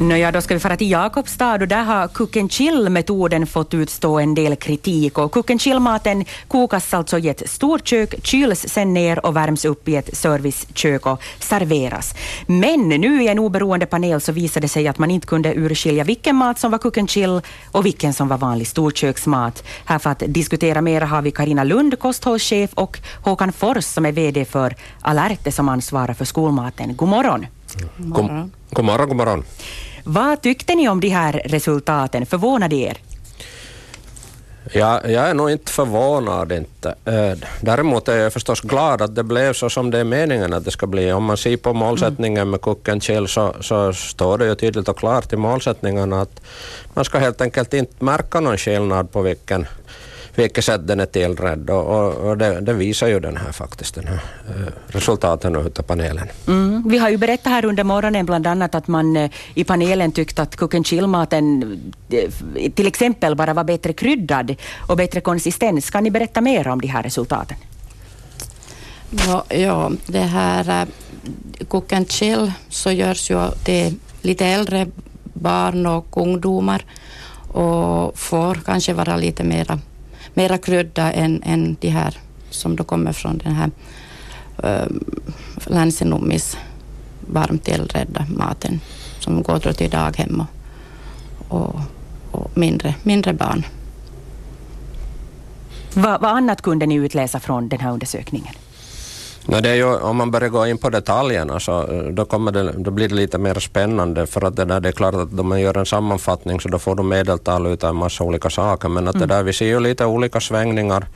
Nåja, då ska vi fara till Jakobstad och där har cook and chill-metoden fått utstå en del kritik. Och cook and chill-maten kokas alltså i ett stort kök, kyls sen ner och värms upp i ett servicekök och serveras. Men nu i en oberoende panel så visade det sig att man inte kunde urskilja vilken mat som var cook and chill och vilken som var vanlig storköksmat. Här för att diskutera mer har vi Karina Lund, kosthållschef och Håkan Fors som är VD för Alerte som ansvarar för skolmaten. God morgon. God morgon. God morgon, god morgon. Vad tyckte ni om de här resultaten? Förvånade er? Ja, jag är nog inte förvånad. Inte. Eh, däremot är jag förstås glad att det blev så som det är meningen att det ska bli. Om man ser på målsättningen med Cook Chill så, så står det ju tydligt och klart i målsättningarna att man ska helt enkelt inte märka någon skillnad på vilken vilket sätt den är tillredd och, och, och det, det, visar ju den här faktiskt, den här, eh, resultaten av panelen. Mm. Vi har ju berättat här under morgonen bland annat att man eh, i panelen tyckte att and chill-maten eh, till exempel bara var bättre kryddad och bättre konsistens. Kan ni berätta mer om de här resultaten? Ja, ja det här cook and chill så görs ju till lite äldre barn och ungdomar och får kanske vara lite mera mera krydda än, än de här som då kommer från den här äh, Länsinummis varmt tillredda maten som går då till daghem och, och, och mindre, mindre barn. Vad, vad annat kunde ni utläsa från den här undersökningen? No, det är ju, om man börjar gå in på detaljerna så eh, då, kommer det, då blir det lite mer spännande för att det, där, det är klart att om man gör en sammanfattning så då får du medeltal ut en massa olika saker men att mm. det där, vi ser ju lite olika svängningar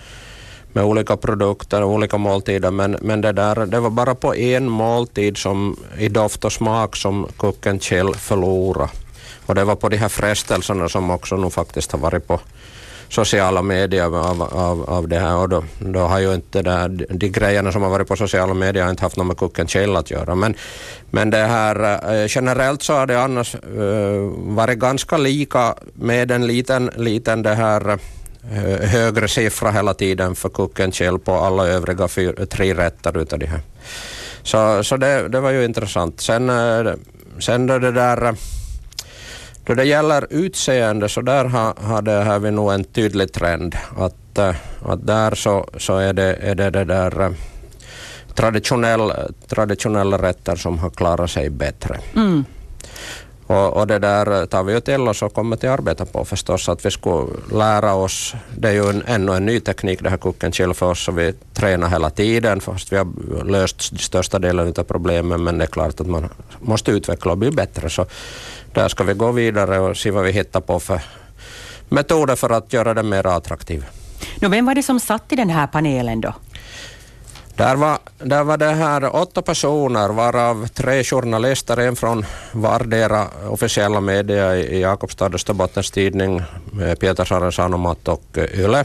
med olika produkter och olika måltider men, men det, där, det var bara på en måltid som, i doft och smak som Cook Chill förlorade och det var på de här frestelserna som också nu faktiskt har varit på sociala medier av, av, av det här och då, då har ju inte där, de grejerna som har varit på sociala medier inte haft något med Cook Chill att göra. Men, men det här, eh, generellt så har det annars uh, varit ganska lika med en liten, liten det här eh, högre siffra hela tiden för Cook Chill på alla övriga fyr, tre rätter utav de här. Så, så det, det var ju intressant. Sen, sen då det där då det gäller utseende så där har, har, det, har vi nog en tydlig trend att, eh, att där så, så är, det, är det, det där eh, traditionell, traditionella rätter som har klarat sig bättre. Mm. Och, och, det där eh, tar vi ju till oss och kommer till att arbeta på förstås, att vi skulle lära oss, det är ju en, ännu en ny teknik det här Cook and Chill för oss, så vi tränar hela tiden fast vi har löst största delen av problemen, men det är klart att man måste utveckla och bli bättre. Så där ska vi gå vidare och se vad vi hittar på för metoder för att göra det mer attraktivt. vem var det som satt i den här panelen då? Där var, där var det här åtta personer, varav tre journalister, en från vardera officiella media i Jakobstad, Österbottens Tidning, Pietarsaarens Sanomat och Yle.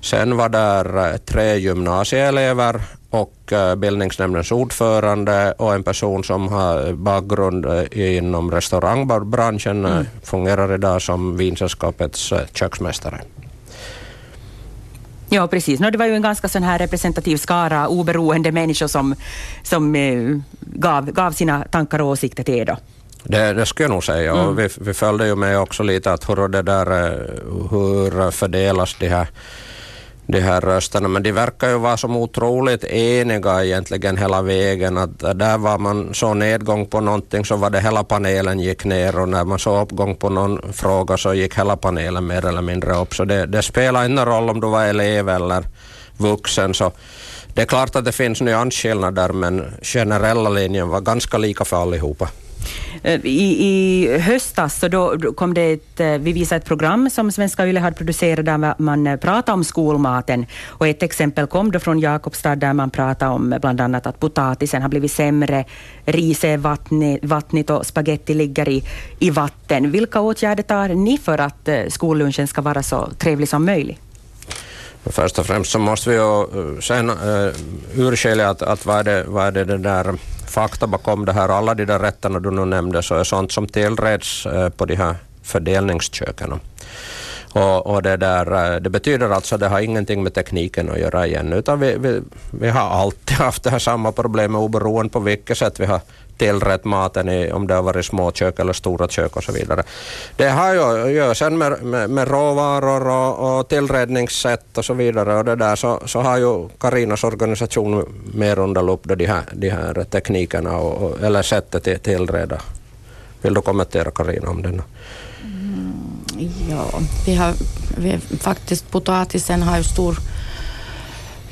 Sen var där tre gymnasieelever och eh, bildningsnämndens ordförande och en person som har bakgrund eh, inom restaurangbranschen, mm. fungerar idag som Vinsällskapets köksmästare. Ja, precis. No, det var ju en ganska sån här representativ skara oberoende människor som, som eh, gav, gav sina tankar och åsikter till er. Då. Det, det skulle jag nog säga. Mm. Och vi, vi följde ju med också lite att hur, det där, hur fördelas de här de här rösterna, men de verkar ju vara som otroligt eniga egentligen hela vägen. Att där var man så nedgång på någonting så var det hela panelen gick ner och när man såg uppgång på någon fråga så gick hela panelen mer eller mindre upp. Så det, det spelar ingen roll om du var elev eller vuxen. Så det är klart att det finns nyansskillnader men generella linjen var ganska lika för allihopa. Eh, I, I höstas så då kom det ett, eh, vi visade ett program som Svenska Yle hade producerat där man eh, pratade om skolmaten. Och ett exempel kom då från Jakobstad där man pratade om bland annat att potatisen har blivit sämre, ris är vattnigt och spagetti ligger i, i vatten. Vilka åtgärder tar ni för att skollunchen ska vara så trevlig som möjligt? Först och främst så måste vi ju eh, sen uh, urskilja att, att vad, är det, vad är det, det där fakta bakom det här, alla de där rätterna du nu nämnde, så är sånt som tillreds eh, på de här fördelningsköken. Och, och, det, där, eh, det betyder alltså att det har ingenting med tekniken att göra igen, utan vi, vi, vi har alltid haft det här samma problemet oberoende på vilket sätt vi har tillrätt maten i, om det har varit små kök eller stora kök och så vidare. Det har ju att göra sen med, med, med råvaror och, och tillredningssätt och så vidare och det där så, så har ju Karinas organisation mer under lupp de här, de här teknikerna och, och, eller sättet att tillreda. Vill du kommentera Karina om den? Ja, vi har vi, faktiskt potatisen har ju stor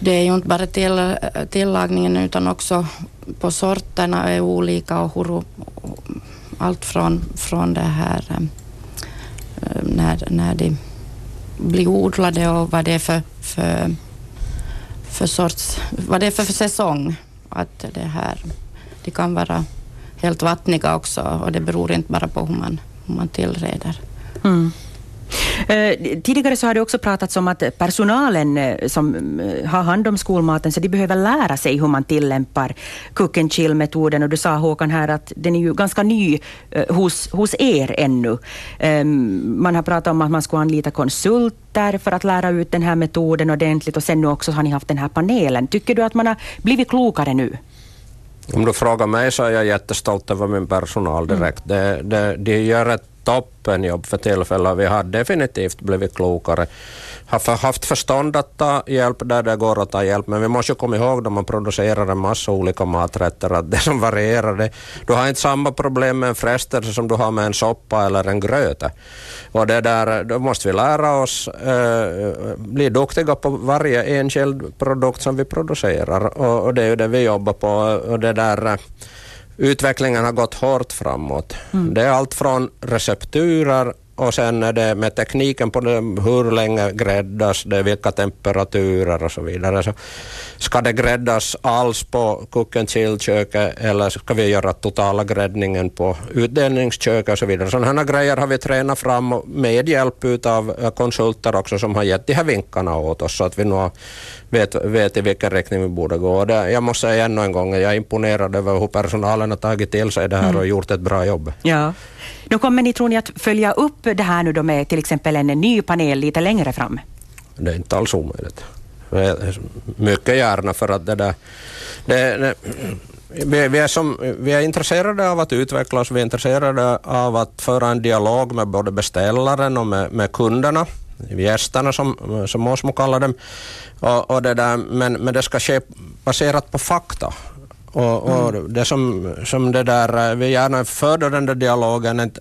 det är ju inte bara till, tillagningen utan också på sorterna är olika och hur, allt från, från det här eh, när, när de blir odlade och vad det är för, för, för sorts, vad det är för, för säsong. Att det här, de kan vara helt vattniga också och det beror inte bara på hur man, hur man tillreder. Mm. Eh, tidigare så har det också pratats om att personalen eh, som eh, har hand om skolmaten, så de behöver lära sig hur man tillämpar cook and chill-metoden. Och du sa Håkan här att den är ju ganska ny hos, hos er ännu. Ehm, man har pratat om att man ska anlita konsulter för att lära ut den här metoden ordentligt och sen nu också har ni haft den här panelen. Tycker du att man har blivit klokare nu? Om du frågar mig så är jag jättestolt över min personal direkt. Mm. Det, det, de gör ett toppenjobb för tillfället. Vi har definitivt blivit klokare. Har haft förstånd att ta hjälp där det går att ta hjälp, men vi måste komma ihåg när man producerar en massa olika maträtter att det som varierar, det, du har inte samma problem med en frestelse som du har med en soppa eller en gröta. Och det där, då måste vi lära oss eh, bli duktiga på varje enskild produkt som vi producerar och, och det är ju det vi jobbar på. Och det där eh, utvecklingen har gått hårt framåt. Mm. Det är allt från recepturer och sen är det med tekniken på det, hur länge gräddas det, vilka temperaturer och så vidare. Så ska det gräddas alls på chill-köket eller ska vi göra totala gräddningen på utdelningsköket och så vidare. Sådana här grejer har vi tränat fram med hjälp av konsulter också som har gett de här vinkarna åt oss så att vi nu vet, vet i vilken riktning vi borde gå. Det, jag måste säga ännu en gång, jag är imponerad över hur personalen har tagit till sig det här mm. och gjort ett bra jobb. Ja. Nu kommer ni, tror ni, att följa upp det här nu då med till exempel en ny panel lite längre fram? Det är inte alls omöjligt. Mycket gärna för att det där... Det, det, vi, vi, är som, vi är intresserade av att utvecklas, vi är intresserade av att föra en dialog med både beställaren och med, med kunderna gästerna som, som Osmo kallar dem. Och, och det där, men, men det ska ske baserat på fakta. Och, och mm. det som, som det där, vi gärna för den där dialogen.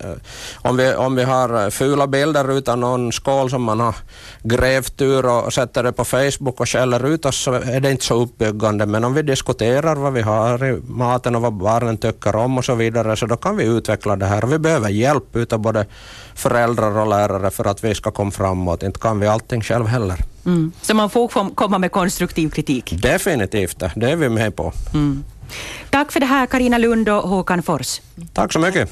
Om vi, om vi har fula bilder utan någon skål som man har grävt ur och sätter det på Facebook och skäller ut oss så är det inte så uppbyggande. Men om vi diskuterar vad vi har i maten och vad barnen tycker om och så vidare så då kan vi utveckla det här. Vi behöver hjälp utav både föräldrar och lärare för att vi ska komma framåt. Inte kan vi allting själv heller. Mm. Så man får komma med konstruktiv kritik? Definitivt, det är vi med på. Mm. Tack för det här Karina Lund och Håkan Fors. Tack så mycket.